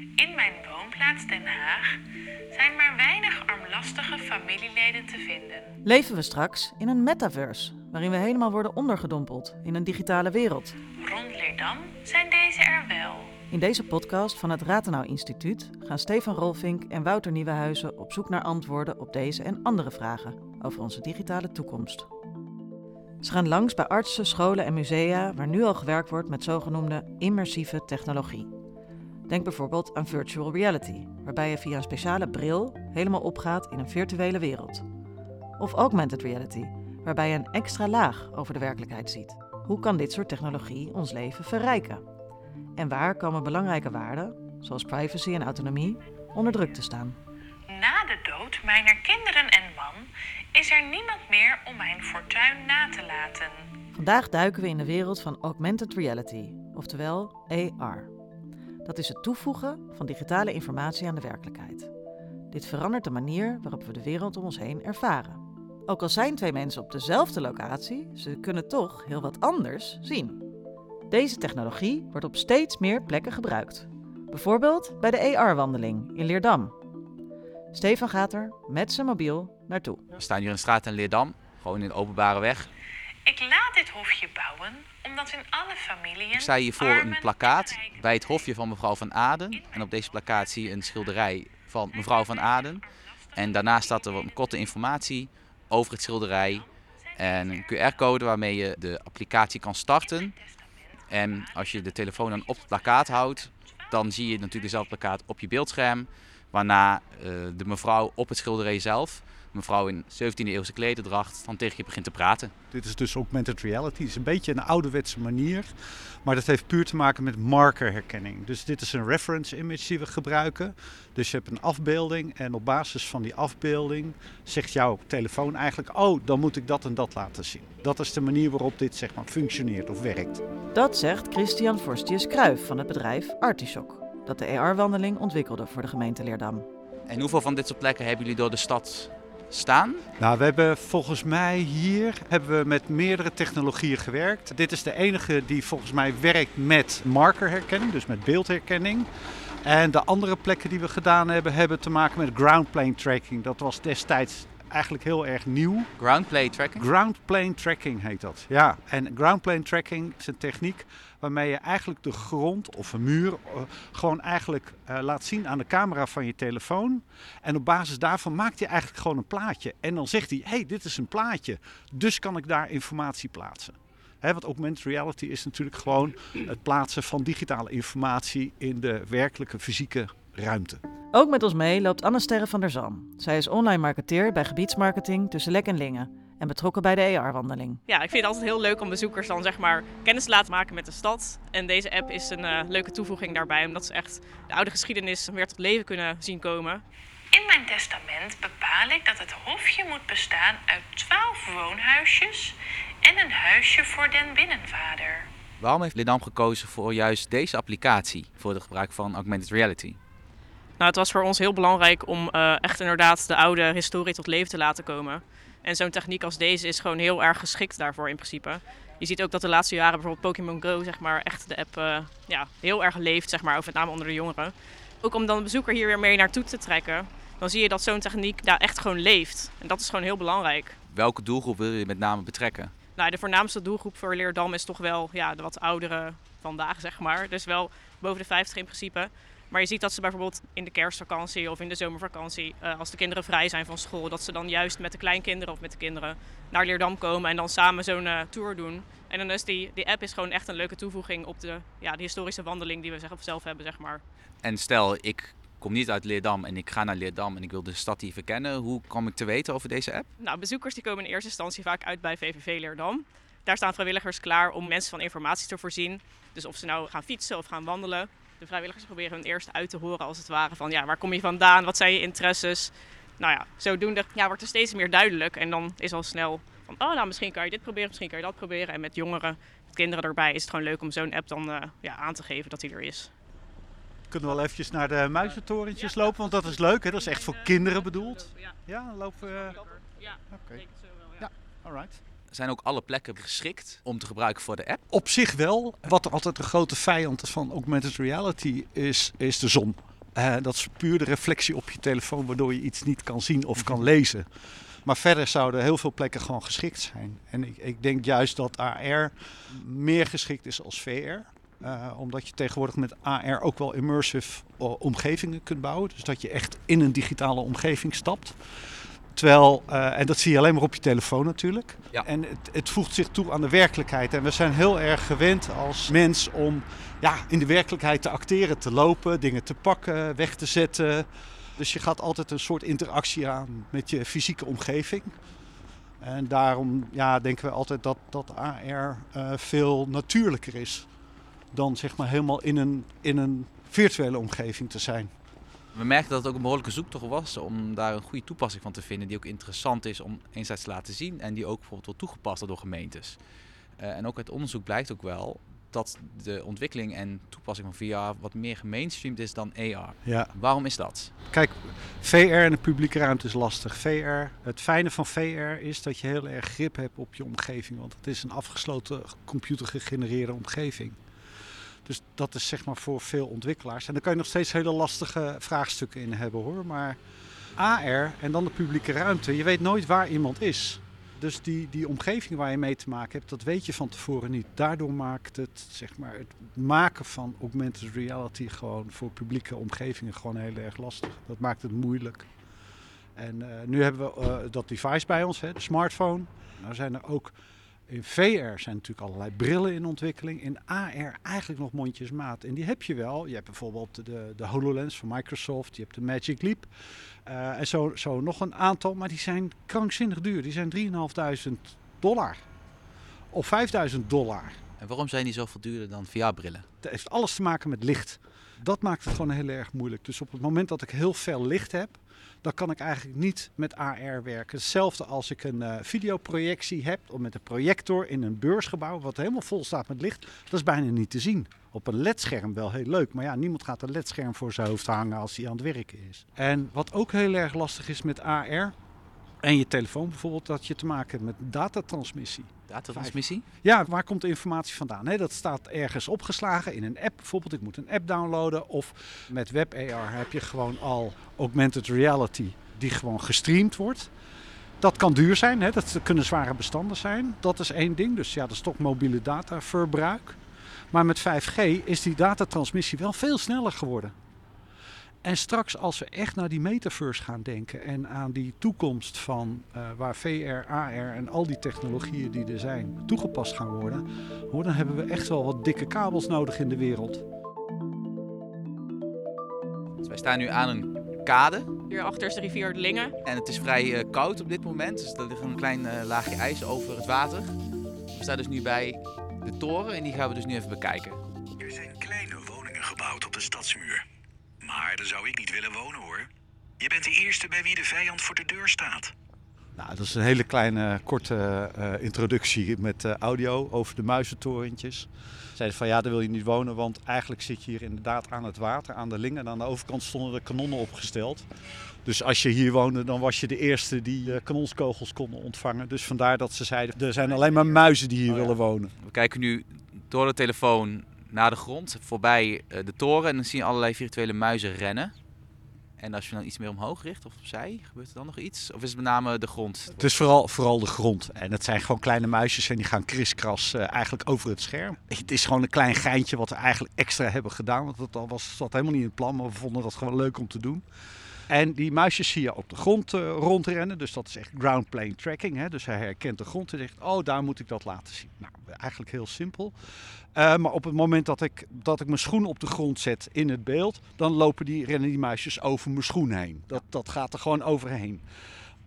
In mijn woonplaats Den Haag zijn maar weinig armlastige familieleden te vinden. Leven we straks in een metaverse, waarin we helemaal worden ondergedompeld in een digitale wereld? Rond Leerdam zijn deze er wel. In deze podcast van het Ratenau Instituut gaan Stefan Rolfink en Wouter Nieuwenhuizen op zoek naar antwoorden op deze en andere vragen over onze digitale toekomst. Ze gaan langs bij artsen, scholen en musea waar nu al gewerkt wordt met zogenoemde immersieve technologie. Denk bijvoorbeeld aan virtual reality, waarbij je via een speciale bril helemaal opgaat in een virtuele wereld. Of augmented reality, waarbij je een extra laag over de werkelijkheid ziet. Hoe kan dit soort technologie ons leven verrijken? En waar komen belangrijke waarden, zoals privacy en autonomie, onder druk te staan? Na de dood mijner kinderen en man is er niemand meer om mijn fortuin na te laten. Vandaag duiken we in de wereld van augmented reality, oftewel AR. Dat is het toevoegen van digitale informatie aan de werkelijkheid. Dit verandert de manier waarop we de wereld om ons heen ervaren. Ook al zijn twee mensen op dezelfde locatie, ze kunnen toch heel wat anders zien. Deze technologie wordt op steeds meer plekken gebruikt. Bijvoorbeeld bij de AR-wandeling in Leerdam. Stefan gaat er met zijn mobiel naartoe. We staan hier in de straat in Leerdam, gewoon in de openbare weg. Ik laat dit hofje bouwen omdat in alle familieën. Ik sta hier voor een en plakkaat bij het hofje van mevrouw van Aden. En op deze plakkaat zie je een schilderij van mevrouw van Aden. En daarnaast staat er wat korte informatie over het schilderij. En een QR-code waarmee je de applicatie kan starten. En als je de telefoon dan op het plakkaat houdt, dan zie je natuurlijk dezelfde plakkaat op je beeldscherm. Waarna eh, de mevrouw op het schilderij zelf, mevrouw in 17e eeuwse klederdracht, dan tegen je begint te praten. Dit is dus augmented reality. Het is een beetje een ouderwetse manier. Maar dat heeft puur te maken met markerherkenning. Dus dit is een reference image die we gebruiken. Dus je hebt een afbeelding en op basis van die afbeelding zegt jouw telefoon eigenlijk... oh, dan moet ik dat en dat laten zien. Dat is de manier waarop dit zeg maar functioneert of werkt. Dat zegt Christian Forstius Kruijf van het bedrijf Artishock, dat de AR-wandeling ontwikkelde voor de gemeente Leerdam. En hoeveel van dit soort plekken hebben jullie door de stad staan? Nou, we hebben volgens mij hier hebben we met meerdere technologieën gewerkt. Dit is de enige die volgens mij werkt met markerherkenning, dus met beeldherkenning. En de andere plekken die we gedaan hebben, hebben te maken met ground plane tracking. Dat was destijds eigenlijk heel erg nieuw. Ground play tracking? Ground plane tracking heet dat. Ja, en ground plane tracking is een techniek waarmee je eigenlijk de grond of een muur eh, gewoon eigenlijk eh, laat zien aan de camera van je telefoon. En op basis daarvan maakt hij eigenlijk gewoon een plaatje. En dan zegt hij, hey, dit is een plaatje, dus kan ik daar informatie plaatsen. Hè, want augmented reality is natuurlijk gewoon het plaatsen van digitale informatie in de werkelijke fysieke ruimte. Ook met ons mee loopt Anne Sterre van der Zalm. Zij is online marketeer bij gebiedsmarketing tussen Lek en Lingen en betrokken bij de AR-wandeling. Ja, ik vind het altijd heel leuk om bezoekers dan zeg maar kennis te laten maken met de stad. En deze app is een eh, leuke toevoeging daarbij, omdat ze echt de oude geschiedenis weer tot leven kunnen zien komen. In mijn testament bepaal ik dat het hofje moet bestaan uit 12 woonhuisjes en een huisje voor den binnenvader. Waarom heeft Leerdam gekozen voor juist deze applicatie voor het gebruik van augmented reality? Nou, het was voor ons heel belangrijk om eh, echt inderdaad de oude historie tot leven te laten komen. En zo'n techniek als deze is gewoon heel erg geschikt daarvoor in principe. Je ziet ook dat de laatste jaren bijvoorbeeld Pokémon Go, zeg maar, echt de app eh, ja, heel erg leeft, zeg maar, of met name onder de jongeren. Ook om dan de bezoeker hier weer mee naartoe te trekken, dan zie je dat zo'n techniek daar echt gewoon leeft. En dat is gewoon heel belangrijk. Welke doelgroep wil je met name betrekken? Nou, de voornaamste doelgroep voor Leerdam is toch wel ja, de wat oudere vandaag, zeg maar. Dus wel boven de 50 in principe. Maar je ziet dat ze bijvoorbeeld in de kerstvakantie of in de zomervakantie, eh, als de kinderen vrij zijn van school, dat ze dan juist met de kleinkinderen of met de kinderen naar Leerdam komen en dan samen zo'n eh, tour doen. En dan is die, die app is gewoon echt een leuke toevoeging op de, ja, de historische wandeling die we zeg- zelf hebben, zeg maar. En stel, ik kom niet uit Leerdam en ik ga naar Leerdam en ik wil de stad hier verkennen. Hoe kom ik te weten over deze app? Nou, bezoekers die komen in eerste instantie vaak uit bij VVV Leerdam. Daar staan vrijwilligers klaar om mensen van informatie te voorzien. Dus of ze nou gaan fietsen of gaan wandelen. De vrijwilligers proberen hun eerst uit te horen als het ware van ja, waar kom je vandaan, wat zijn je interesses. Nou ja, zodoende ja, wordt er steeds meer duidelijk en dan is al snel van oh nou misschien kan je dit proberen, misschien kan je dat proberen. En met jongeren, met kinderen erbij is het gewoon leuk om zo'n app dan eh, ja, aan te geven dat die er is. Kunnen we wel eventjes naar de muizentorentjes lopen, want dat is leuk, hè? dat is echt voor kinderen bedoeld. Ja, lopen we... ja Oké. denk het zo wel, ja. Ja. Alright. Zijn ook alle plekken geschikt om te gebruiken voor de app? Op zich wel. Wat altijd de grote vijand van augmented reality is, is de zon. Eh, dat is puur de reflectie op je telefoon, waardoor je iets niet kan zien of kan lezen. Maar verder zouden heel veel plekken gewoon geschikt zijn. En ik, ik denk juist dat AR meer geschikt is als VR. Uh, omdat je tegenwoordig met AR ook wel immersive omgevingen kunt bouwen. Dus dat je echt in een digitale omgeving stapt. Terwijl, uh, en dat zie je alleen maar op je telefoon natuurlijk. Ja. En het, het, voegt zich toe aan de werkelijkheid. En we zijn heel erg gewend als mens om ja, in de werkelijkheid te acteren, te lopen, dingen te pakken, weg te zetten. Dus je gaat altijd een soort interactie aan met je fysieke omgeving. En daarom ja, denken we altijd dat, dat AR uh, veel natuurlijker is dan zeg maar helemaal in een, in een virtuele omgeving te zijn. We merkten dat het ook een behoorlijke zoektocht was om daar een goede toepassing van te vinden. Die ook interessant is om enerzijds te laten zien en die ook bijvoorbeeld wordt toegepast door gemeentes. Uh, en ook uit onderzoek blijkt ook wel dat de ontwikkeling en toepassing van VR wat meer gemainstreamd is dan AR. Ja. Waarom is dat? Kijk, VR in de publieke ruimte is lastig. VR, het fijne van VR is dat je heel erg grip hebt op je omgeving, want het is een afgesloten computergegenereerde omgeving. Dus dat is zeg maar voor veel ontwikkelaars. En daar kan je nog steeds hele lastige vraagstukken in hebben hoor. Maar AR en dan de publieke ruimte, je weet nooit waar iemand is. Dus die, die omgeving waar je mee te maken hebt, dat weet je van tevoren niet. Daardoor maakt het, zeg maar, het maken van augmented reality gewoon voor publieke omgevingen gewoon heel erg lastig. Dat maakt het moeilijk. En uh, nu hebben we uh, dat device bij ons, hè, de smartphone. Nou zijn er ook in VR zijn natuurlijk allerlei brillen in ontwikkeling. In AR eigenlijk nog mondjesmaat. En die heb je wel. Je hebt bijvoorbeeld de, de HoloLens van Microsoft. Je hebt de Magic Leap. Uh, en zo, zo nog een aantal. Maar die zijn krankzinnig duur. Die zijn 3.500 dollar. Of 5.000 dollar. En waarom zijn die zoveel duurder dan VR-brillen? Het heeft alles te maken met licht. Dat maakt het gewoon heel erg moeilijk. Dus op het moment dat ik heel veel licht heb, dan kan ik eigenlijk niet met AR werken. Hetzelfde als ik een uh, videoprojectie heb, of met een projector in een beursgebouw, wat helemaal vol staat met licht. Dat is bijna niet te zien. Op een ledscherm wel heel leuk, maar ja, niemand gaat een ledscherm voor zijn hoofd hangen als hij aan het werken is. En wat ook heel erg lastig is met AR, en je telefoon bijvoorbeeld, dat je te maken hebt met datatransmissie. Datatransmissie? Ja, waar komt de informatie vandaan? Dat staat ergens opgeslagen in een app bijvoorbeeld. Ik moet een app downloaden. Of met WebAR heb je gewoon al augmented reality die gewoon gestreamd wordt. Dat kan duur zijn, hè? dat kunnen zware bestanden zijn. Dat is één ding. Dus ja, dat is toch mobiele dataverbruik. Maar met 5G is die datatransmissie wel veel sneller geworden. En straks als we echt naar die metaverse gaan denken en aan die toekomst van uh, waar VR, AR en al die technologieën die er zijn toegepast gaan worden, hoor, dan hebben we echt wel wat dikke kabels nodig in de wereld. Dus wij staan nu aan een kade. Hierachter is de rivier de Lingen. En het is vrij uh, koud op dit moment, dus er ligt een klein uh, laagje ijs over het water. We staan dus nu bij de toren en die gaan we dus nu even bekijken. Er zijn kleine woningen gebouwd op de stadsmuur. Maar daar zou ik niet willen wonen hoor. Je bent de eerste bij wie de vijand voor de deur staat. Nou, dat is een hele kleine, korte uh, introductie met uh, audio over de muizentorentjes. Zeiden van ja, daar wil je niet wonen, want eigenlijk zit je hier inderdaad aan het water, aan de Lingen. En aan de overkant stonden de kanonnen opgesteld. Dus als je hier woonde, dan was je de eerste die uh, kanonskogels konden ontvangen. Dus vandaar dat ze zeiden, er zijn alleen maar muizen die hier Oh ja. willen wonen. We kijken nu door de telefoon naar de grond, voorbij eh, de toren. En dan zie je allerlei virtuele muizen rennen. En als je dan iets meer omhoog richt of opzij, gebeurt er dan nog iets? Of is het met name de grond? Het is vooral, vooral de grond. En het zijn gewoon kleine muisjes en die gaan kriskras eh, eigenlijk over het scherm. Het is gewoon een klein geintje wat we eigenlijk extra hebben gedaan. Want dat was, zat helemaal niet in het plan, maar we vonden dat gewoon leuk om te doen. En die muisjes zie je op de grond uh, rondrennen. Dus dat is echt ground plane tracking. Hè? Dus hij herkent de grond en zegt, oh daar moet ik dat laten zien. Nou, eigenlijk heel simpel. Uh, maar op het moment dat ik, dat ik mijn schoen op de grond zet in het beeld, dan lopen die, rennen die muisjes over mijn schoen heen. Dat, dat gaat er gewoon overheen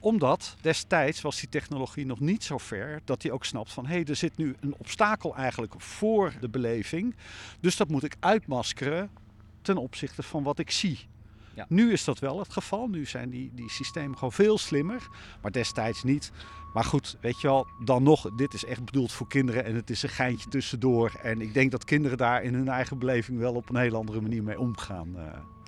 omdat destijds was die technologie nog niet zo ver dat hij ook snapt van hé, hey, er zit nu een obstakel eigenlijk voor de beleving. Dus dat moet ik uitmaskeren ten opzichte van wat ik zie. Ja. Nu is dat wel het geval. Nu zijn die, die systemen gewoon veel slimmer, maar destijds niet. Maar goed, weet je wel, dan nog, dit is echt bedoeld voor kinderen en het is een geintje tussendoor. En ik denk dat kinderen daar in hun eigen beleving wel op een hele andere manier mee omgaan. Uh.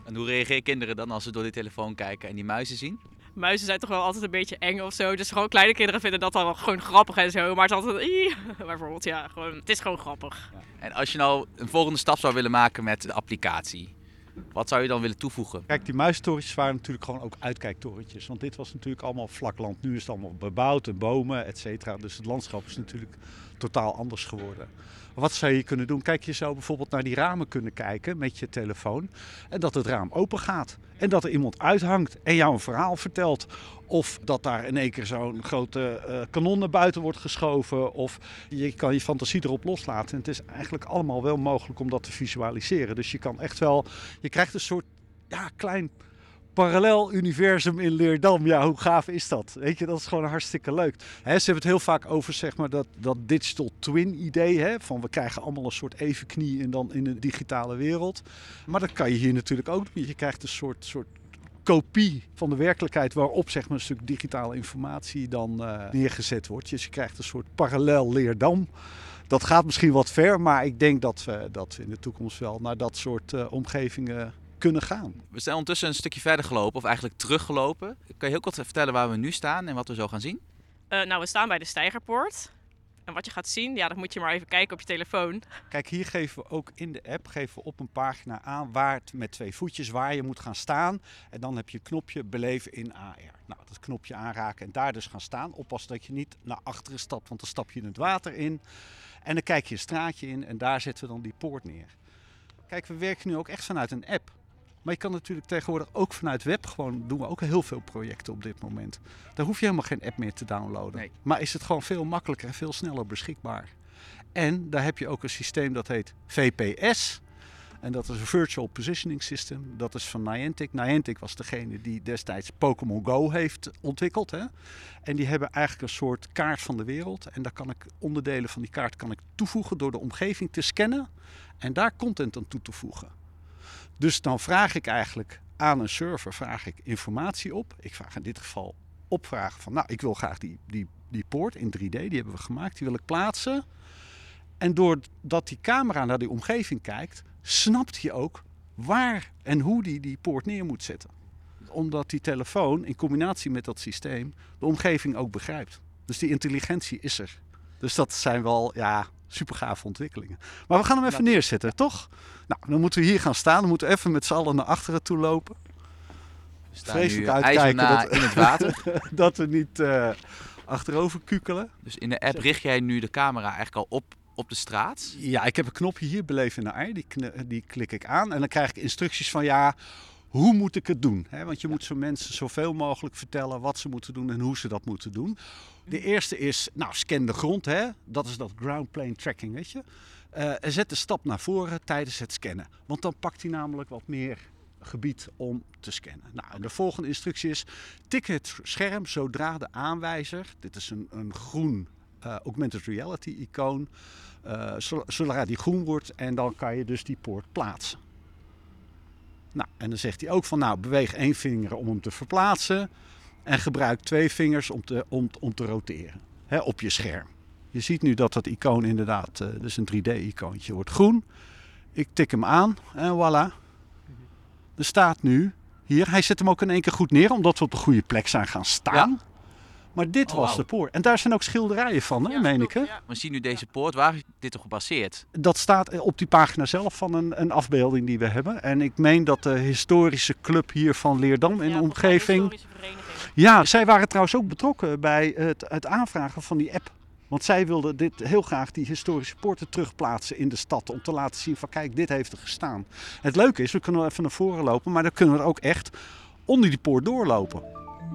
En hoe reageren kinderen dan als ze door die telefoon kijken en die muizen zien? Muizen zijn toch wel altijd een beetje eng of zo. Dus gewoon kleine kinderen vinden dat dan wel gewoon grappig en zo. Maar het is altijd, "Ii." bijvoorbeeld, ja, gewoon, het is gewoon grappig. En als je nou een volgende stap zou willen maken met de applicatie, Wat zou je dan willen toevoegen? Kijk, die muistorentjes waren natuurlijk gewoon ook uitkijktorentjes. Want dit was natuurlijk allemaal vlak land. Nu is het allemaal bebouwd en bomen, et cetera. Dus het landschap is natuurlijk totaal anders geworden. Wat zou je kunnen doen? Kijk, je zou bijvoorbeeld naar die ramen kunnen kijken met je telefoon. En dat het raam open gaat. En dat er iemand uithangt en jou een verhaal vertelt. Of dat daar in één keer zo'n grote uh, kanon naar buiten wordt geschoven. Of je kan je fantasie erop loslaten. En het is eigenlijk allemaal wel mogelijk om dat te visualiseren. Dus je kan echt wel, je krijgt een soort ja, klein parallel universum in Leerdam. Ja, hoe gaaf is dat? Weet je, dat is gewoon hartstikke leuk. ze hebben het heel vaak over zeg maar, dat, dat digital twin idee. Hè? Van we krijgen allemaal een soort evenknie en dan in de digitale wereld. Maar dat kan je hier natuurlijk ook doen. Je krijgt een soort, soort kopie van de werkelijkheid waarop zeg maar, een stuk digitale informatie dan uh, neergezet wordt. Dus je krijgt een soort parallel Leerdam. Dat gaat misschien wat ver, maar ik denk dat we, dat in de toekomst wel naar dat soort uh, omgevingen kunnen gaan. We zijn ondertussen een stukje verder gelopen, of eigenlijk teruggelopen. Kan je heel kort vertellen waar we nu staan en wat we zo gaan zien? Uh, nou, we staan bij de Steigerpoort. En wat je gaat zien, ja, dat moet je maar even kijken op je telefoon. Kijk, hier geven we ook in de app geven we op een pagina aan waar het met twee voetjes waar je moet gaan staan. En dan heb je het knopje beleven in AR. Nou, dat knopje aanraken en daar dus gaan staan. Oppassen dat je niet naar achteren stapt, want dan stap je in het water in. En dan kijk je een straatje in en daar zetten we dan die poort neer. Kijk, we werken nu ook echt vanuit een app. Maar je kan natuurlijk tegenwoordig ook vanuit web gewoon doen we ook heel veel projecten op dit moment. Daar hoef je helemaal geen app meer te downloaden. Nee. Maar is het gewoon veel makkelijker en veel sneller beschikbaar. En daar heb je ook een systeem dat heet VPS. En dat is een Virtual Positioning System. Dat is van Niantic. Niantic was degene die destijds Pokémon Go heeft ontwikkeld. Hè? En die hebben eigenlijk een soort kaart van de wereld. En daar kan ik onderdelen van die kaart kan ik toevoegen door de omgeving te scannen. En daar content aan toe te voegen. Dus dan vraag ik eigenlijk aan een server vraag ik informatie op. Ik vraag in dit geval opvragen van, nou, ik wil graag die, die, die poort in 3D, die hebben we gemaakt, die wil ik plaatsen. En doordat die camera naar die omgeving kijkt, snapt hij ook waar en hoe die die poort neer moet zetten. Omdat die telefoon in combinatie met dat systeem de omgeving ook begrijpt. Dus die intelligentie is er. Dus dat zijn wel, ja, super gave ontwikkelingen. Maar we gaan hem even neerzetten, toch? Nou, dan moeten we hier gaan staan. Dan moeten we even met z'n allen naar achteren toe lopen. We staan Vreselijk uitkijken dat, in het water. dat we niet uh, achterover kukelen. Dus in de app richt jij nu de camera eigenlijk al op, op de straat? Ja, ik heb een knopje hier, beleven naar die, die klik ik aan. En dan krijg ik instructies van ja, hoe moet ik het doen? want je moet zo mensen zoveel mogelijk vertellen wat ze moeten doen en hoe ze dat moeten doen. De eerste is, nou, scan de grond. Dat is dat ground plane tracking, weet je. Uh, zet de stap naar voren tijdens het scannen. Want dan pakt hij namelijk wat meer gebied om te scannen. Nou, de volgende instructie is: tik het scherm zodra de aanwijzer, dit is een, een groen uh, augmented reality icoon, uh, zodra die groen wordt en dan kan je dus die poort plaatsen. Nou, en dan zegt hij ook van, nou, beweeg één vinger om hem te verplaatsen en gebruik twee vingers om te, om, te roteren hè, op je scherm. Je ziet nu dat dat icoon inderdaad, uh, dus een 3D-icoontje, wordt groen. Ik tik hem aan en voilà. Er staat nu hier, hij zet hem ook in één keer goed neer, omdat we op de goede plek zijn gaan staan. Maar dit Oh, was de poort. En daar zijn ook schilderijen van, hè, Ja, meen ik. Hè? ja. We zien nu deze poort. Waar is dit op gebaseerd? Dat staat eh, op die pagina zelf van een, een afbeelding die we hebben. En ik meen dat de historische club hier van Leerdam in Ja, de omgeving... Ja, zij waren trouwens ook betrokken bij het, het aanvragen van die app. Want zij wilden dit heel graag die historische poorten terugplaatsen in de stad. Om te laten zien van kijk, dit heeft er gestaan. Het leuke is, we kunnen wel even naar voren lopen. Maar dan kunnen we ook echt onder die poort doorlopen.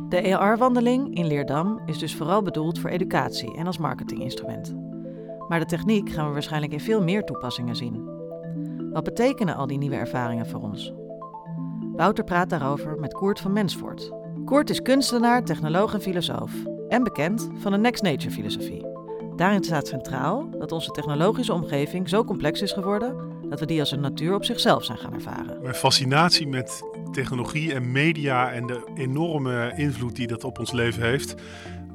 De ER-wandeling in Leerdam is dus vooral bedoeld voor educatie en als marketinginstrument. Maar de techniek gaan we waarschijnlijk in veel meer toepassingen zien. Wat betekenen al die nieuwe ervaringen voor ons? Wouter praat daarover met Koert van Mensvoort. Koert is kunstenaar, technoloog en filosoof en bekend van de Next Nature filosofie. Daarin staat centraal dat onze technologische omgeving zo complex is geworden dat we die als een natuur op zichzelf zijn gaan ervaren. Mijn fascinatie met technologie en media en de enorme invloed die dat op ons leven heeft,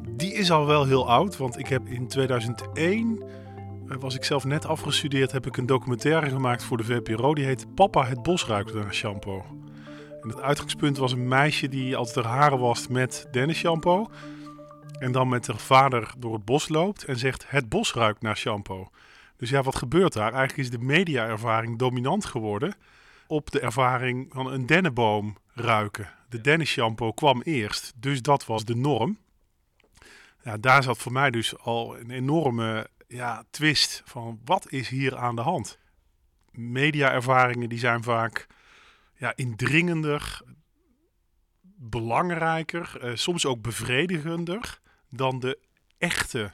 die is al wel heel oud. Want ik heb in 2001, eh, was ik zelf net afgestudeerd, heb ik een documentaire gemaakt voor de VPRO. Die heet Papa het bos ruikt naar shampoo. En het uitgangspunt was een meisje die altijd haar haren wast met shampoo. En dan met haar vader door het bos loopt en zegt het bos ruikt naar shampoo. Dus ja, wat gebeurt daar? Eigenlijk is de media-ervaring dominant geworden. Op de ervaring van een dennenboom ruiken. De dennenshampoo kwam eerst, dus dat was de norm. Ja, daar zat voor mij dus al een enorme ja, twist van wat is hier aan de hand? Media-ervaringen die zijn vaak ja, indringender, belangrijker, eh, soms ook bevredigender dan de echte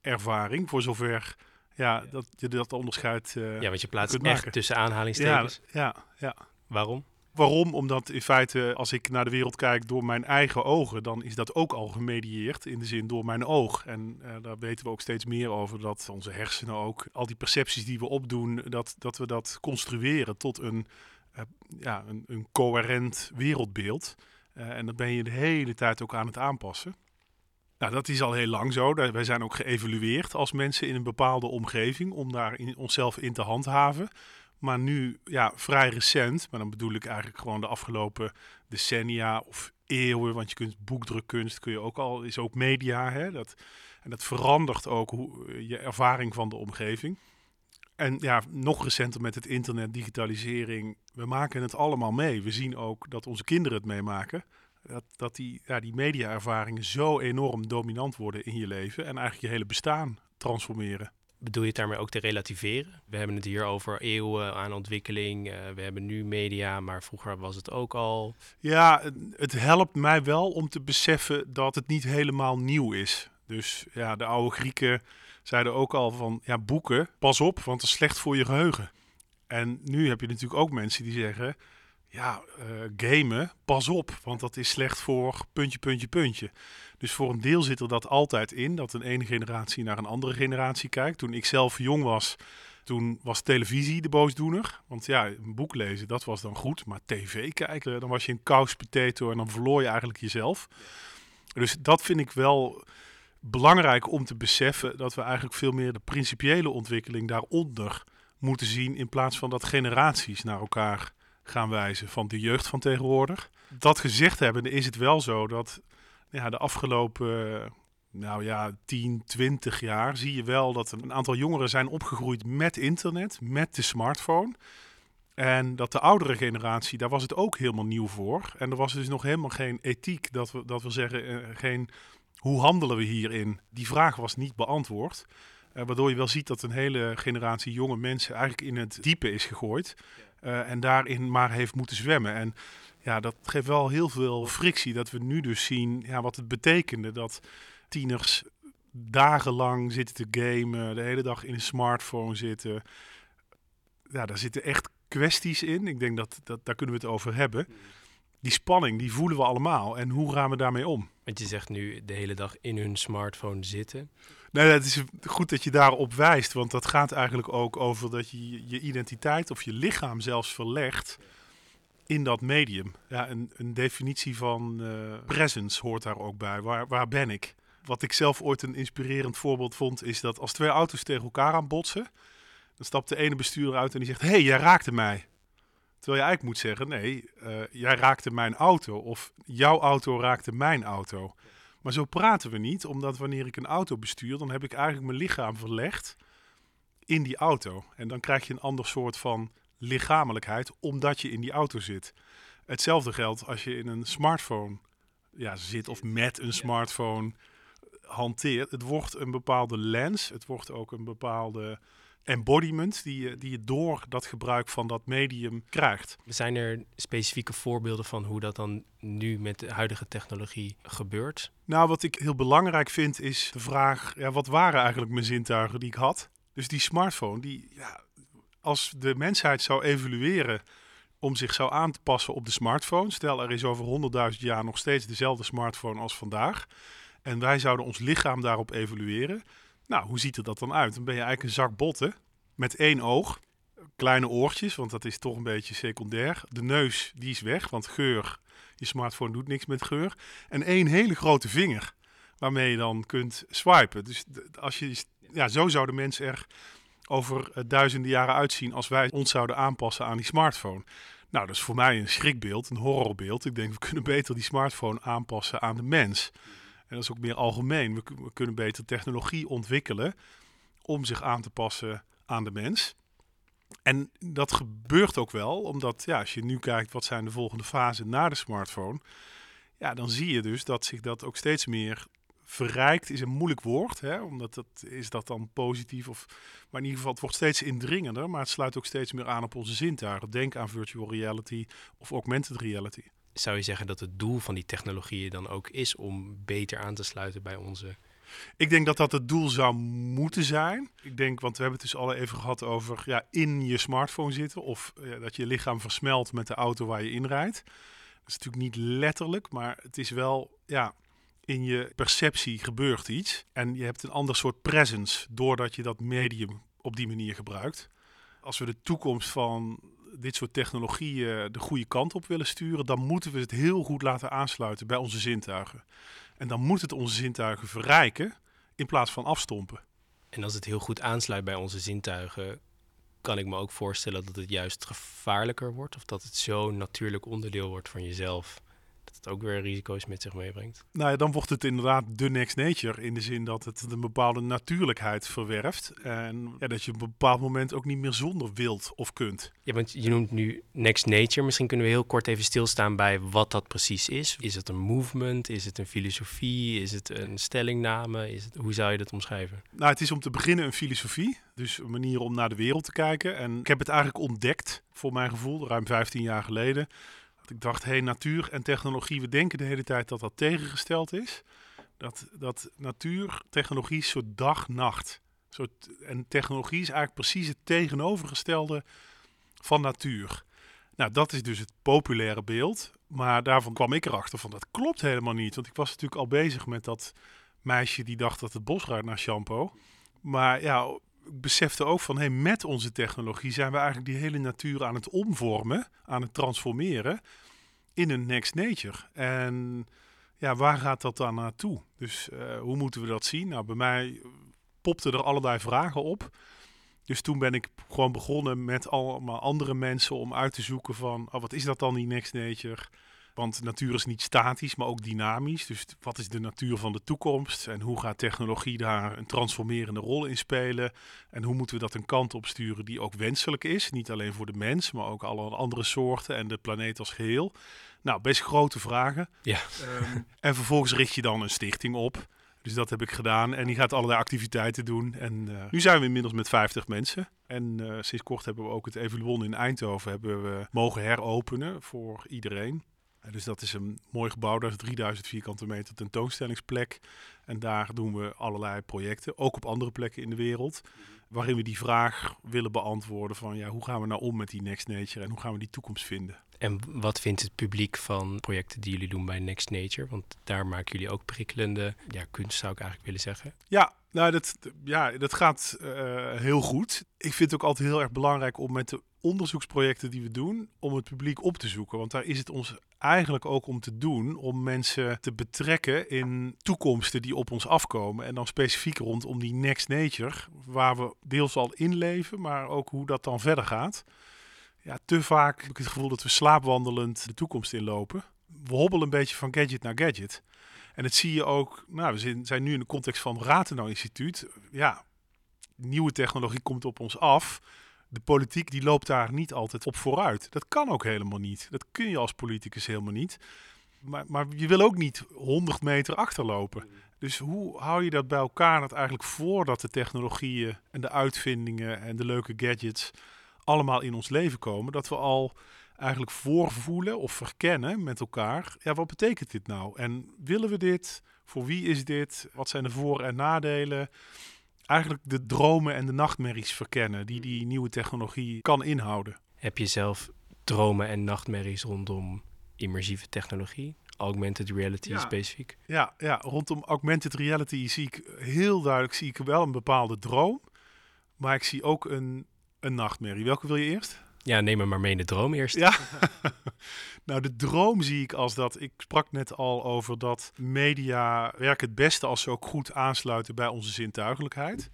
ervaring, voor zover ja, dat je dat onderscheid uh, Ja, want je plaatst echt tussen ja, aanhalingstekens. ja, ja. Waarom? Waarom? Omdat in feite, als ik naar de wereld kijk door mijn eigen ogen, dan is dat ook al gemedieerd in de zin door mijn oog. En eh, daar weten we ook steeds meer over dat onze hersenen ook, al die percepties die we opdoen, dat, dat we dat construeren tot een, eh, ja, een, een coherent wereldbeeld. Eh, en dat ben je de hele tijd ook aan het aanpassen. Nou, dat is al heel lang zo. Wij zijn ook geëvalueerd als mensen in een bepaalde omgeving om daar in, onszelf in te handhaven. Maar nu, ja, vrij recent, maar dan bedoel ik eigenlijk gewoon de afgelopen decennia of eeuwen. Want je kunt boekdrukkunst, kun je ook al, is ook media. Hè? Dat, en dat verandert ook hoe, je ervaring van de omgeving. En ja, nog recenter met het internet, digitalisering. We maken het allemaal mee. We zien ook dat onze kinderen het meemaken. Dat, dat die, ja, die media-ervaringen zo enorm dominant worden in je leven. En eigenlijk je hele bestaan transformeren. Bedoel je het daarmee ook te relativeren? We hebben het hier over eeuwen aan ontwikkeling. eh, we hebben nu media, maar vroeger was het ook al. Ja, het- het helpt mij wel om te beseffen dat het niet helemaal nieuw is. Dus ja, de oude Grieken zeiden ook al van, ja, boeken, pas op, want het is slecht voor je geheugen. En nu heb je natuurlijk ook mensen die zeggen, ja, eh, gamen, pas op, want dat is slecht voor puntje, puntje, puntje. Dus voor een deel zit er dat altijd in, dat een ene generatie naar een andere generatie kijkt. Toen ik zelf jong was, toen was televisie de boosdoener. Want ja, een boek lezen, dat was dan goed. Maar tv kijken, dan was je een couch potato en dan verloor je eigenlijk jezelf. Dus dat vind ik wel belangrijk om te beseffen. Dat we eigenlijk veel meer de principiële ontwikkeling daaronder moeten zien. In plaats van dat generaties naar elkaar gaan wijzen van de jeugd van tegenwoordig. Dat gezegd hebben, is het wel zo dat ja, de afgelopen nou ja, 10, 20 jaar zie je wel dat een aantal jongeren zijn opgegroeid met internet, met de smartphone. En dat de oudere generatie, daar was het ook helemaal nieuw voor. En er was dus nog helemaal geen ethiek, dat we, dat we zeggen, eh, geen hoe handelen we hierin? Die vraag was niet beantwoord. Eh, waardoor je wel ziet dat een hele generatie jonge mensen eigenlijk in het diepe is gegooid. Eh, en daarin maar heeft moeten zwemmen. En ja, dat geeft wel heel veel frictie. Dat we nu dus zien ja, wat het betekende dat tieners dagenlang zitten te gamen, de hele dag in een smartphone zitten. Ja, daar zitten echt kwesties in. Ik denk dat, dat daar kunnen we het over hebben. Die spanning, die voelen we allemaal. En hoe gaan we daarmee om? Want je zegt nu de hele dag in hun smartphone zitten. Nee, het is goed dat je daarop wijst, want dat gaat eigenlijk ook over dat je je- identiteit of je lichaam zelfs verlegt in dat medium. Ja, een, een definitie van eh, presence hoort daar ook bij. Waar, waar ben ik? Wat ik zelf ooit een inspirerend voorbeeld vond, is dat als twee auto's tegen elkaar aan botsen, dan stapt de ene bestuurder uit en die zegt: hey, jij raakte mij. Terwijl je eigenlijk moet zeggen: Nee, eh, jij raakte mijn auto. Of jouw auto raakte mijn auto. Maar zo praten we niet, omdat wanneer ik een auto bestuur, dan heb ik eigenlijk mijn lichaam verlegd in die auto. En dan krijg je een ander soort van lichamelijkheid, omdat je in die auto zit. Hetzelfde geldt als je in een smartphone ja, zit of met een smartphone hanteert. Het wordt een bepaalde lens, het wordt ook een bepaalde embodiment die je, die je door dat gebruik van dat medium krijgt. Zijn er specifieke voorbeelden van hoe dat dan nu met de huidige technologie gebeurt? Nou, wat ik heel belangrijk vind is de vraag: ja, wat waren eigenlijk mijn zintuigen die ik had? Dus die smartphone, die, ja, als de mensheid zou evolueren om zich zou aan te passen op de smartphone, stel er is over 100.000 jaar nog steeds dezelfde smartphone als vandaag, en wij zouden ons lichaam daarop evalueren. Nou, hoe ziet er dat dan uit? Dan ben je eigenlijk een zak botten met één oog, kleine oortjes, want dat is toch een beetje secundair. De neus, die is weg, want geur, je smartphone doet niks met geur. En één hele grote vinger waarmee je dan kunt swipen. Dus als je, ja, zo zouden mensen er over eh, duizenden jaren uitzien als wij ons zouden aanpassen aan die smartphone. Nou, dat is voor mij een schrikbeeld, een horrorbeeld. Ik denk, we kunnen beter die smartphone aanpassen aan de mens. En dat is ook meer algemeen. We, kun- we kunnen beter technologie ontwikkelen om zich aan te passen aan de mens. En dat gebeurt ook wel, omdat ja, als je nu kijkt wat zijn de volgende fasen na de smartphone, ja, dan zie je dus dat zich dat ook steeds meer verrijkt is een moeilijk woord, hè, omdat dat is dat dan positief of, maar in ieder geval het wordt steeds indringender, maar het sluit ook steeds meer aan op onze zintuigen. Denk aan virtual reality of augmented reality. Zou je zeggen dat het doel van die technologieën dan ook is om beter aan te sluiten bij onze ik denk dat dat het doel zou moeten zijn. Ik denk, want we hebben het dus al even gehad over ja, in je smartphone zitten. Of ja, dat je lichaam versmelt met de auto waar je in rijdt. Dat is natuurlijk niet letterlijk, maar het is wel, ja, in je perceptie gebeurt iets. En je hebt een ander soort presence doordat je dat medium op die manier gebruikt. Als we de toekomst van dit soort technologieën de goede kant op willen sturen, dan moeten we het heel goed laten aansluiten bij onze zintuigen. En dan moet het onze zintuigen verrijken in plaats van afstompen. En als het heel goed aansluit bij onze zintuigen, kan ik me ook voorstellen dat het juist gevaarlijker wordt. Of dat het zo'n natuurlijk onderdeel wordt van jezelf het ook weer risico's met zich meebrengt. Nou ja, dan wordt het inderdaad de next nature. In de zin dat het een bepaalde natuurlijkheid verwerft. En ja, dat je op een bepaald moment ook niet meer zonder wilt of kunt. Ja, want je noemt nu next nature. Misschien kunnen we heel kort even stilstaan bij wat dat precies is. Is het een movement? Is het een filosofie? Is het een stellingname? Is het, hoe zou je dat omschrijven? Nou, het is om te beginnen een filosofie. Dus een manier om naar de wereld te kijken. En ik heb het eigenlijk ontdekt, voor mijn gevoel, ruim 15 jaar geleden ik dacht, hé, hey, natuur en technologie, we denken de hele tijd dat dat tegengesteld is. Dat, dat natuur, technologie is soort dag-nacht. En technologie is eigenlijk precies het tegenovergestelde van natuur. Nou, dat is dus het populaire beeld. Maar daarvan kwam ik erachter van dat klopt helemaal niet. Want ik was natuurlijk al bezig met dat meisje die dacht dat het bos ruikt naar shampoo. Maar ja, besefte ook van hey, met onze technologie zijn we eigenlijk die hele natuur aan het omvormen, aan het transformeren in een next nature. En ja, waar gaat dat dan naartoe? Dus uh, hoe moeten we dat zien? Nou, bij mij popten er allerlei vragen op. Dus toen ben ik gewoon begonnen met allemaal andere mensen om uit te zoeken van oh, wat is dat dan die next nature? Want natuur is niet statisch, maar ook dynamisch. Dus wat is de natuur van de toekomst? En hoe gaat technologie daar een transformerende rol in spelen? En hoe moeten we dat een kant op sturen die ook wenselijk is? Niet alleen voor de mens, maar ook alle andere soorten en de planeet als geheel. Nou, best grote vragen. Ja. Um, en vervolgens richt je dan een stichting op. Dus dat heb ik gedaan. En die gaat allerlei activiteiten doen. En uh, nu zijn we inmiddels met 50 mensen. En uh, sinds kort hebben we ook het Evoluon in Eindhoven hebben we mogen heropenen voor iedereen. Dus dat is een mooi gebouw, dat is 3000 vierkante meter tentoonstellingsplek. En daar doen we allerlei projecten, ook op andere plekken in de wereld. Waarin we die vraag willen beantwoorden van ja, hoe gaan we nou om met die Next Nature en hoe gaan we die toekomst vinden? En wat vindt het publiek van projecten die jullie doen bij Next Nature? Want daar maken jullie ook prikkelende ja, kunst, zou ik eigenlijk willen zeggen. Ja, nou, dat, ja, dat gaat uh, heel goed. Ik vind het ook altijd heel erg belangrijk om met de onderzoeksprojecten die we doen, om het publiek op te zoeken. Want daar is het ons eigenlijk ook om te doen, om mensen te betrekken in toekomsten die op ons afkomen. En dan specifiek rondom die next nature, waar we deels al in leven, maar ook hoe dat dan verder gaat. Ja, te vaak heb ik het gevoel dat we slaapwandelend de toekomst inlopen. We hobbelen een beetje van gadget naar gadget. En dat zie je ook, nou, we zijn nu in de context van het Rathenau Instituut. Ja, nieuwe technologie komt op ons af de politiek die loopt daar niet altijd op vooruit. Dat kan ook helemaal niet. Dat kun je als politicus helemaal niet. Maar, maar je wil ook niet 100 meter achterlopen. Dus hoe hou je dat bij elkaar dat eigenlijk voordat de technologieën en de uitvindingen en de leuke gadgets allemaal in ons leven komen, dat we al eigenlijk voorvoelen of verkennen met elkaar, ja, wat betekent dit nou? En willen we dit? Voor wie is dit? Wat zijn de voor- en nadelen? Eigenlijk de dromen en de nachtmerries verkennen die die nieuwe technologie kan inhouden. Heb je zelf dromen en nachtmerries rondom immersieve technologie? Augmented reality specifiek? Ja, ja, rondom augmented reality zie ik heel duidelijk zie ik wel een bepaalde droom. Maar ik zie ook een, een nachtmerrie. Welke wil je eerst? Ja, neem me maar mee in de droom eerst. Ja, nou de droom zie ik als dat, ik sprak net al over dat media werken het beste als ze ook goed aansluiten bij onze zintuigelijkheid.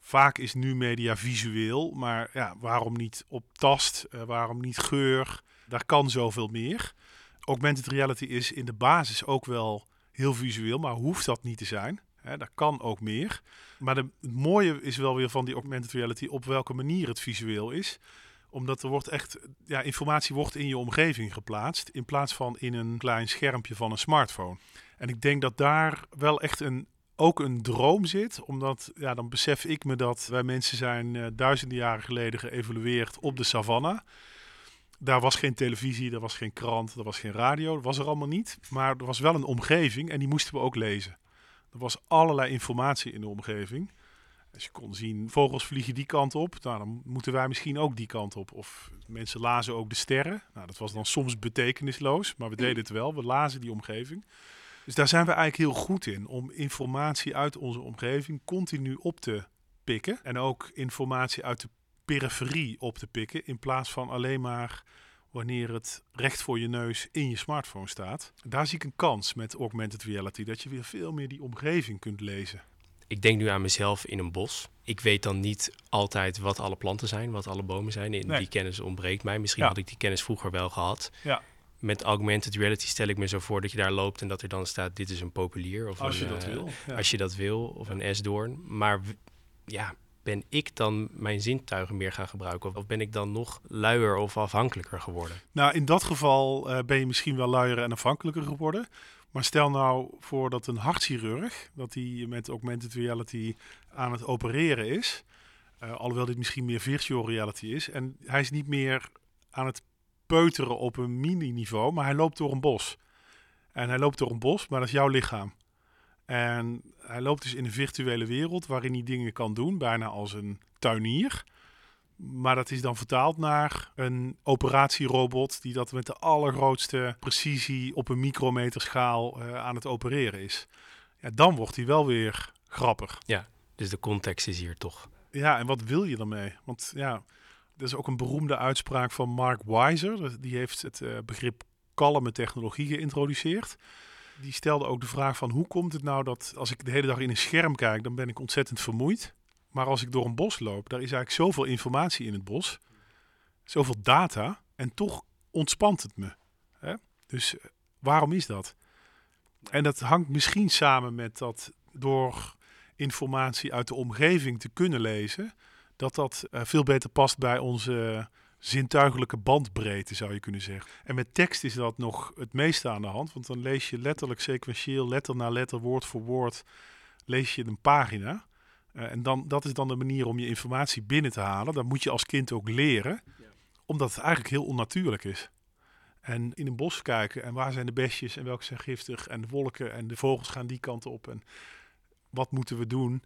Vaak is nu media visueel, maar ja, waarom niet op tast, uh, waarom niet geur, daar kan zoveel meer. Augmented reality is in de basis ook wel heel visueel, maar hoeft dat niet te zijn. Hè, daar kan ook meer. Maar de, het mooie is wel weer van die augmented reality op welke manier het visueel is omdat er wordt echt, ja, informatie wordt in je omgeving geplaatst. In plaats van in een klein schermpje van een smartphone. En ik denk dat daar wel echt een, ook een droom zit. Omdat, ja, dan besef ik me dat wij mensen zijn uh, duizenden jaren geleden geëvolueerd op de savanne. Daar was geen televisie, er was geen krant, er was geen radio. Dat was er allemaal niet. Maar er was wel een omgeving en die moesten we ook lezen. Er was allerlei informatie in de omgeving. Dus je kon zien, vogels vliegen die kant op. Nou, dan moeten wij misschien ook die kant op. Of mensen lazen ook de sterren. Nou, dat was dan soms betekenisloos, maar we deden het wel. We lazen die omgeving. Dus daar zijn we eigenlijk heel goed in. Om informatie uit onze omgeving continu op te pikken. En ook informatie uit de periferie op te pikken. In plaats van alleen maar wanneer het recht voor je neus in je smartphone staat. Daar zie ik een kans met augmented reality. Dat je weer veel meer die omgeving kunt lezen ik denk nu aan mezelf in een bos. Ik weet dan niet altijd wat alle planten zijn, wat alle bomen zijn. Die kennis ontbreekt mij. Misschien had ik die kennis vroeger wel gehad. Ja. Met augmented reality stel ik me zo voor dat je daar loopt en dat er dan staat: dit is een populier. Of als je dat uh, wil. Als je dat wil, of een esdoorn. Maar ja, ben ik dan mijn zintuigen meer gaan gebruiken? Of ben ik dan nog luier of afhankelijker geworden? Nou, in dat geval uh, ben je misschien wel luier en afhankelijker geworden. Maar stel nou voor dat een hartchirurg, dat hij met augmented reality aan het opereren is. Uh, alhoewel dit misschien meer virtual reality is. En hij is niet meer aan het peuteren op een mini-niveau, maar hij loopt door een bos. En hij loopt door een bos, maar dat is jouw lichaam. En hij loopt dus in een virtuele wereld waarin hij dingen kan doen, bijna als een tuinier. Maar dat is dan vertaald naar een operatierobot die dat met de allergrootste precisie op een micrometerschaal uh, aan het opereren is. Ja, dan wordt hij wel weer grappig. Ja, dus de context is hier toch. Ja, en wat wil je daarmee? Want ja, er is ook een beroemde uitspraak van Mark Weiser. Die heeft het uh, begrip kalme technologie geïntroduceerd. Die stelde ook de vraag van hoe komt het nou dat als ik de hele dag in een scherm kijk, dan ben ik ontzettend vermoeid. Maar als ik door een bos loop, daar is eigenlijk zoveel informatie in het bos. Zoveel data. En toch ontspant het me. Hè? Dus eh, waarom is dat? En dat hangt misschien samen met dat door informatie uit de omgeving te kunnen lezen, dat dat uh, veel beter past bij onze zintuigelijke bandbreedte, zou je kunnen zeggen. En met tekst is dat nog het meeste aan de hand, want dan lees je letterlijk sequentieel, letter na letter, woord voor woord, lees je een pagina. Uh, en dan, dat is dan de manier om je informatie binnen te halen. Dat moet je als kind ook leren, omdat het eigenlijk heel onnatuurlijk is. En in een bos kijken en waar zijn de besjes en welke zijn giftig en de wolken en de vogels gaan die kant op en wat moeten we doen.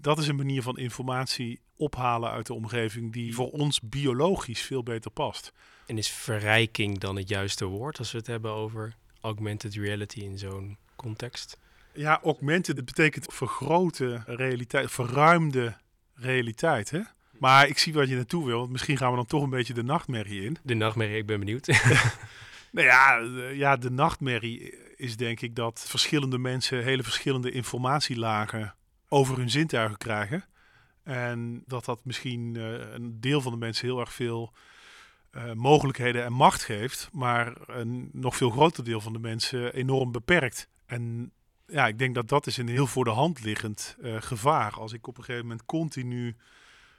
Dat is een manier van informatie ophalen uit de omgeving die voor ons biologisch veel beter past. En is verrijking dan het juiste woord als we het hebben over augmented reality in zo'n context? Ja, augmented, dat betekent vergrote realiteit, verruimde realiteit, hè? Maar ik zie wat je naartoe wil, misschien gaan we dan toch een beetje de nachtmerrie in. De nachtmerrie, ik ben benieuwd. nou ja, ja, de nachtmerrie is denk ik dat verschillende mensen hele verschillende informatielagen over hun zintuigen krijgen. En dat dat misschien uh, een deel van de mensen heel erg veel uh, mogelijkheden en macht geeft, maar een nog veel groter deel van de mensen enorm beperkt. En ja, ik denk dat dat is een heel voor de hand liggend uh, gevaar. Als ik op een gegeven moment continu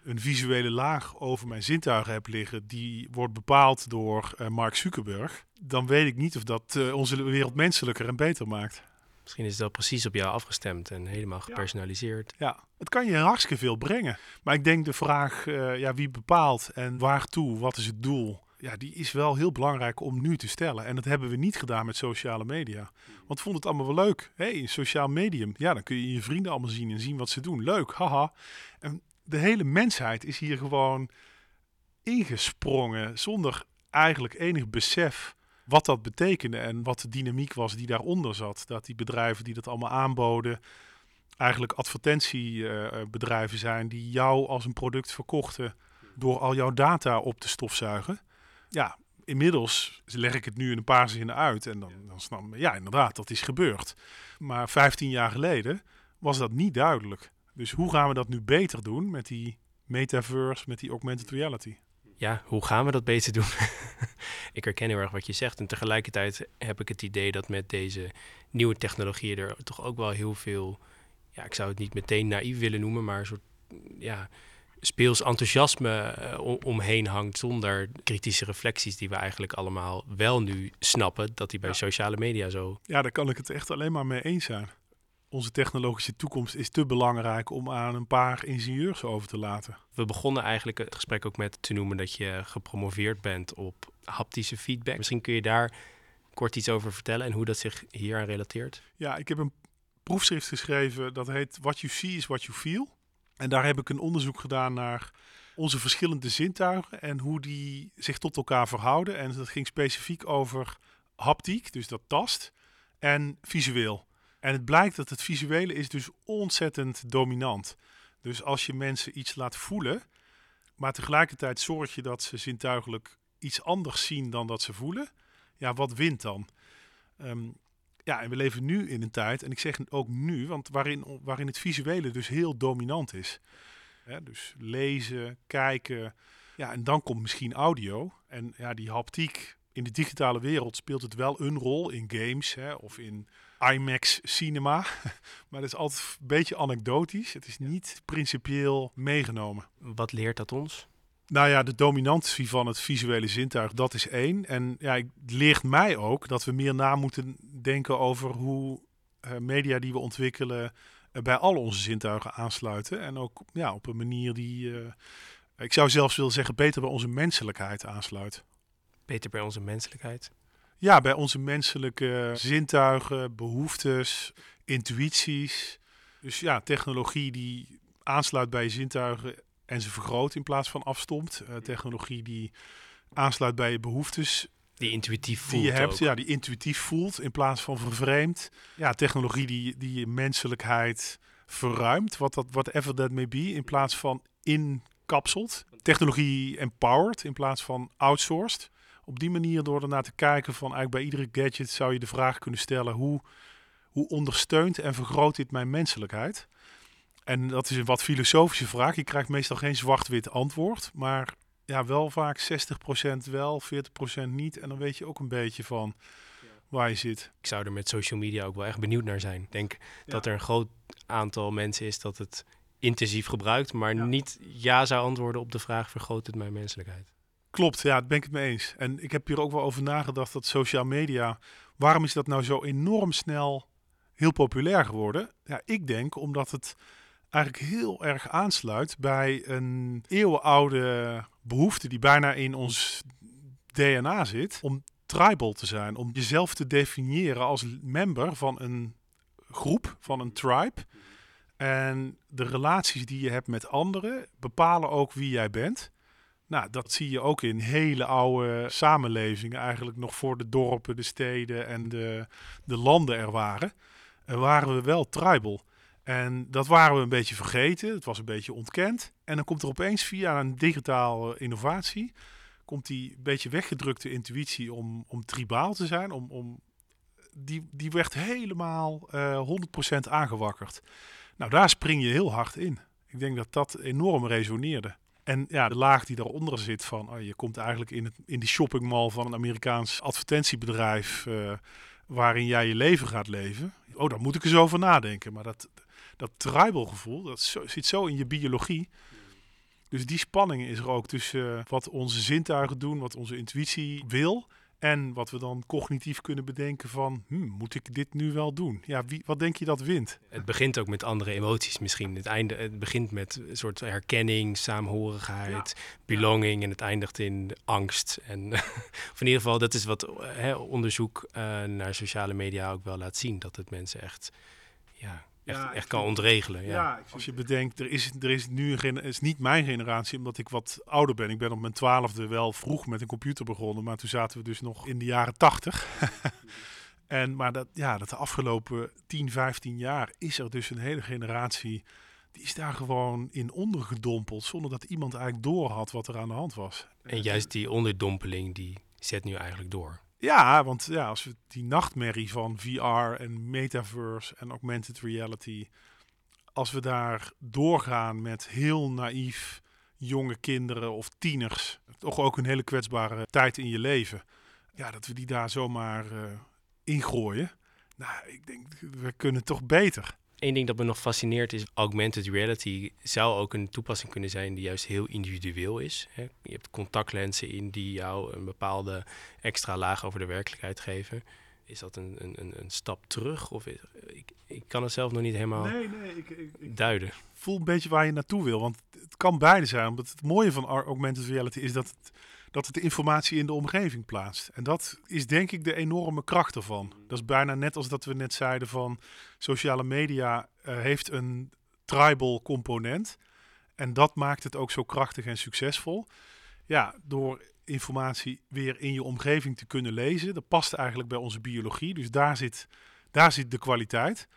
een visuele laag over mijn zintuigen heb liggen, die wordt bepaald door uh, Mark Zuckerberg, dan weet ik niet of dat uh, onze wereld menselijker en beter maakt. Misschien is dat precies op jou afgestemd en helemaal gepersonaliseerd. Ja, ja. het kan je hartstikke veel brengen. Maar ik denk de vraag, ja, wie bepaalt en waartoe, wat is het doel? Ja, die is wel heel belangrijk om nu te stellen. En dat hebben we niet gedaan met sociale media. Want vond het allemaal wel leuk. Hé, hey, een sociaal medium. Ja, dan kun je je vrienden allemaal zien en zien wat ze doen. Leuk, haha. En de hele mensheid is hier gewoon ingesprongen zonder eigenlijk enig besef wat dat betekende en wat de dynamiek was die daaronder zat. Dat die bedrijven die dat allemaal aanboden, eigenlijk advertentiebedrijven zijn die jou als een product verkochten door al jouw data op te stofzuigen ja, inmiddels leg ik het nu in een paar zinnen uit en dan, dan snap ik, ja, inderdaad, dat is gebeurd. Maar 15 jaar geleden was dat niet duidelijk. Dus hoe gaan we dat nu beter doen met die metaverse, met die augmented reality? ja, hoe gaan we dat beter doen? ik herken heel erg wat je zegt. En tegelijkertijd heb ik het idee dat met deze nieuwe technologieën er toch ook wel heel veel, ja, ik zou het niet meteen naïef willen noemen, maar een soort, ja, speels enthousiasme eh, om- omheen hangt zonder kritische reflecties die we eigenlijk allemaal wel nu snappen dat die bij Ja. sociale media zo Ja, daar kan ik het echt alleen maar mee eens zijn. Onze technologische toekomst is te belangrijk om aan een paar ingenieurs over te laten. We begonnen eigenlijk het gesprek ook met te noemen dat je gepromoveerd bent op haptische feedback. Misschien kun je daar kort iets over vertellen en hoe dat zich hier aan relateert. Ja, ik heb een proefschrift geschreven dat heet What You See is What You Feel. En daar heb ik een onderzoek gedaan naar onze verschillende zintuigen en hoe die zich tot elkaar verhouden. En dat ging specifiek over haptiek, dus dat tast, en visueel. En het blijkt dat het visuele is dus ontzettend dominant. Dus als je mensen iets laat voelen, maar tegelijkertijd zorg je dat ze zintuigelijk iets anders zien dan dat ze voelen, ja, wat wint dan? Ehm, ja, en we leven nu in een tijd, en ik zeg ook nu, want waarin, waarin het visuele dus heel dominant is. Hè, dus lezen, kijken, ja, en dan komt misschien audio. En ja, die haptiek in de digitale wereld speelt het wel een rol in games hè, of in IMAX cinema. maar dat is altijd een beetje anekdotisch. Het is niet principieel meegenomen. Wat leert dat ons? Nou ja, de dominantie van het visuele zintuig, dat is één. En ja, het leert mij ook dat we meer na moeten denken over hoe eh, media die we ontwikkelen eh, bij al onze zintuigen aansluiten. En ook ja, op een manier die, eh, ik zou zelfs willen zeggen, beter bij onze menselijkheid aansluit. Beter bij onze menselijkheid. Ja, bij onze menselijke zintuigen, behoeftes, intuïties. Dus ja, technologie die aansluit bij je zintuigen en ze vergroot in plaats van afstomt. Eh, technologie die aansluit bij je behoeftes Die intuïtief voelt die je hebt, ook. ja, die intuïtief voelt in plaats van vervreemd. Ja, technologie die, die je menselijkheid verruimt, wat dat, whatever that may be, in plaats van inkapselt. Technologie empowered in plaats van outsourced. Op die manier door ernaar te kijken van eigenlijk bij iedere gadget zou je de vraag kunnen stellen hoe, hoe ondersteunt en vergroot dit mijn menselijkheid? En dat is een wat filosofische vraag. Je krijgt meestal geen zwart-wit antwoord, maar ja, wel vaak 60% wel, 40% niet. En dan weet je ook een beetje van waar je zit. Ik zou er met social media ook wel echt benieuwd naar zijn. Ik denk dat er een groot aantal mensen is dat het intensief gebruikt, maar Ja. niet ja zou antwoorden op de vraag: vergroot het mijn menselijkheid? Klopt, ja, daar ben ik het mee eens. En ik heb hier ook wel over nagedacht dat social media, waarom is dat nou zo enorm snel heel populair geworden? Ja, ik denk omdat het eigenlijk heel erg aansluit bij een eeuwenoude behoefte die bijna in ons DNA zit om tribal te zijn, om jezelf te definiëren als member van een groep, van een tribe. En de relaties die je hebt met anderen bepalen ook wie jij bent. Nou, dat zie je ook in hele oude samenlevingen, eigenlijk nog voor de dorpen, de steden en de, de landen er waren. En waren we wel tribal. En dat waren we een beetje vergeten, het was een beetje ontkend. En dan komt er opeens via een digitale innovatie, komt die beetje weggedrukte intuïtie om, om tribaal te zijn, om, om, die, die werd helemaal eh 100% aangewakkerd. Nou, daar spring je heel hard in. Ik denk dat dat enorm resoneerde. En ja, de laag die daaronder zit van, oh, je komt eigenlijk in, het, in die shoppingmall van een Amerikaans advertentiebedrijf eh, waarin jij je leven gaat leven. Oh, daar moet ik eens over nadenken. Maar dat, dat tribal gevoel, dat zo- zit zo in je biologie. Dus die spanning is er ook tussen eh, wat onze zintuigen doen, wat onze intuïtie wil. En wat we dan cognitief kunnen bedenken van, hm, moet ik dit nu wel doen? Ja, wie, wat denk je dat wint? Het begint ook met andere emoties misschien. Het, einde, het begint met een soort herkenning, saamhorigheid, belonging en het eindigt in angst. En of in ieder geval, dat is wat hè, onderzoek eh, naar sociale media ook wel laat zien. Dat het mensen echt, ja, echt, Ja, echt kan vind- ontregelen. Ja. Als je bedenkt, er is, er is nu een is niet mijn generatie, omdat ik wat ouder ben. Ik ben op mijn twaalfde wel vroeg met een computer begonnen, maar toen zaten we dus nog in de jaren tachtig. en maar dat, ja, dat de afgelopen 10, 15 jaar is er dus een hele generatie die is daar gewoon in ondergedompeld, zonder dat iemand eigenlijk door had wat er aan de hand was. En juist die onderdompeling, die zet nu eigenlijk door. Ja, want ja, als we die nachtmerrie van VR en metaverse en augmented reality, als we daar doorgaan met heel naïef jonge kinderen of tieners, toch ook een hele kwetsbare tijd in je leven, ja, dat we die daar zomaar uh, ingooien. Nou, ik denk, we kunnen toch beter. Eén ding dat me nog fascineert is augmented reality zou ook een toepassing kunnen zijn die juist heel individueel is. Je hebt contactlenzen in die jou een bepaalde extra laag over de werkelijkheid geven. Is dat een, een, een stap terug? Of ik, ik kan het zelf nog niet helemaal nee, nee, ik, ik, ik duiden. voel een beetje waar je naartoe wil. Want het kan beide zijn. Omdat het mooie van augmented reality is dat het dat het de informatie in de omgeving plaatst. En dat is denk ik de enorme kracht ervan. Dat is bijna net als dat we net zeiden van sociale media uh, heeft een tribal component. En dat maakt het ook zo krachtig en succesvol. Ja, door informatie weer in je omgeving te kunnen lezen. Dat past eigenlijk bij onze biologie. Dus daar zit, daar zit de kwaliteit.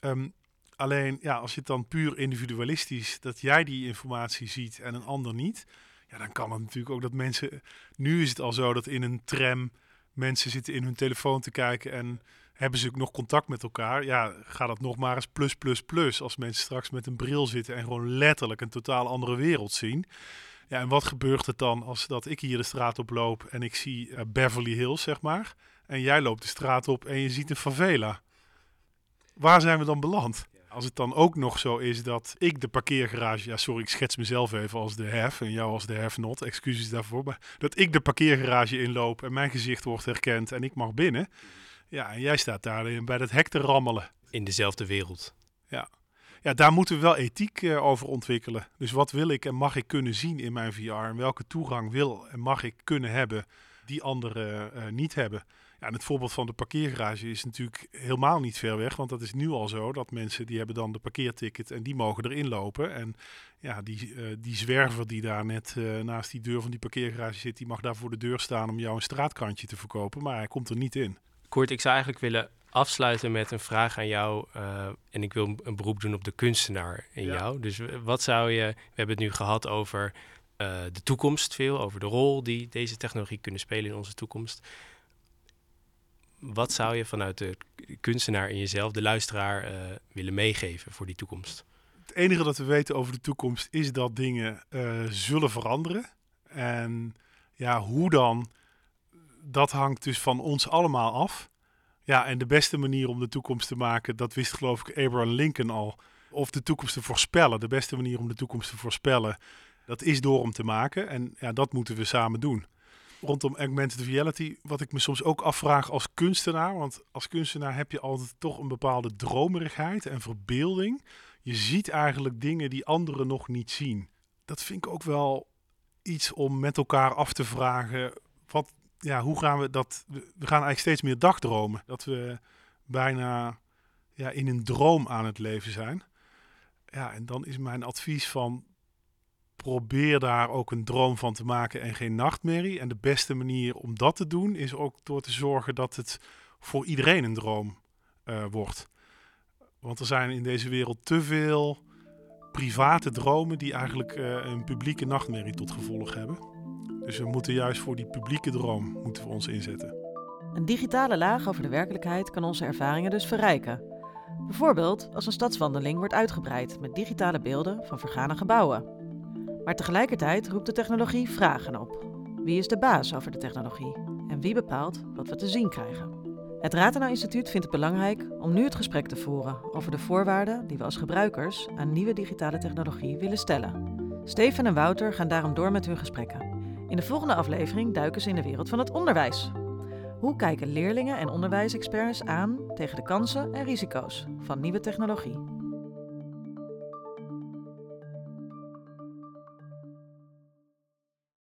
Um, alleen ja, als je het dan puur individualistisch, dat jij die informatie ziet en een ander niet ja, dan kan het natuurlijk ook dat mensen. Nu is het al zo dat in een tram mensen zitten in hun telefoon te kijken en hebben ze ook nog contact met elkaar. Ja, gaat dat nog maar eens plus, plus, plus. Als mensen straks met een bril zitten en gewoon letterlijk een totaal andere wereld zien. Ja, en wat gebeurt er dan als dat ik hier de straat op loop en ik zie eh, Beverly Hills, zeg maar. En jij loopt de straat op en je ziet een favela. Waar zijn we dan beland? Als het dan ook nog zo is dat ik de parkeergarage, ja sorry, ik schets mezelf even als de hef en jou als de hef not, excuses daarvoor, maar dat ik de parkeergarage inloop en mijn gezicht wordt herkend en ik mag binnen. Ja, en jij staat daar bij dat hek te rammelen. In dezelfde wereld. Ja. Ja, daar moeten we wel ethiek uh, over ontwikkelen. Dus wat wil ik en mag ik kunnen zien in mijn VR en welke toegang wil en mag ik kunnen hebben die anderen uh, niet hebben. Ja, en het voorbeeld van de parkeergarage is natuurlijk helemaal niet ver weg. Want dat is nu al zo dat mensen die hebben dan de parkeerticket en die mogen erin lopen. En ja, die, uh, die zwerver die daar net uh, naast die deur van die parkeergarage zit, die mag daar voor de deur staan om jou een straatkantje te verkopen. Maar hij komt er niet in. Kort, ik zou eigenlijk willen afsluiten met een vraag aan jou. Uh, en ik wil een beroep doen op de kunstenaar in ja. jou. Dus wat zou je. We hebben het nu gehad over de toekomst veel, over de rol die deze technologie kunnen spelen in onze toekomst wat zou je vanuit de kunstenaar in jezelf, de luisteraar, uh, willen meegeven voor die toekomst? Het enige dat we weten over de toekomst is dat dingen uh, zullen veranderen. En ja, hoe dan, dat hangt dus van ons allemaal af. Ja, en de beste manier om de toekomst te maken, dat wist geloof ik Abraham Lincoln al. Of de toekomst te voorspellen. De beste manier om de toekomst te voorspellen, dat is door hem te maken. En ja, dat moeten we samen doen rondom augmented reality, wat ik me soms ook afvraag als kunstenaar. Want als kunstenaar heb je altijd toch een bepaalde dromerigheid en verbeelding. Je ziet eigenlijk dingen die anderen nog niet zien. Dat vind ik ook wel iets om met elkaar af te vragen. Wat, ja, hoe gaan we dat? We gaan eigenlijk steeds meer dagdromen. Dat we bijna ja, in een droom aan het leven zijn. Ja, en dan is mijn advies van probeer daar ook een droom van te maken en geen nachtmerrie. En de beste manier om dat te doen is ook door te zorgen dat het voor iedereen een droom uh, wordt. Want er zijn in deze wereld te veel private dromen die eigenlijk uh, een publieke nachtmerrie tot gevolg hebben. Dus we moeten juist voor die publieke droom moeten we ons inzetten. Een digitale laag over de werkelijkheid kan onze ervaringen dus verrijken. Bijvoorbeeld als een stadswandeling wordt uitgebreid met digitale beelden van vergane gebouwen. Maar tegelijkertijd roept de technologie vragen op. Wie is de baas over de technologie? En wie bepaalt wat we te zien krijgen? Het Rathenau Instituut vindt het belangrijk om nu het gesprek te voeren over de voorwaarden die we als gebruikers aan nieuwe digitale technologie willen stellen. Steven en Wouter gaan daarom door met hun gesprekken. In de volgende aflevering duiken ze in de wereld van het onderwijs. Hoe kijken leerlingen en onderwijsexperts aan tegen de kansen en risico's van nieuwe technologie?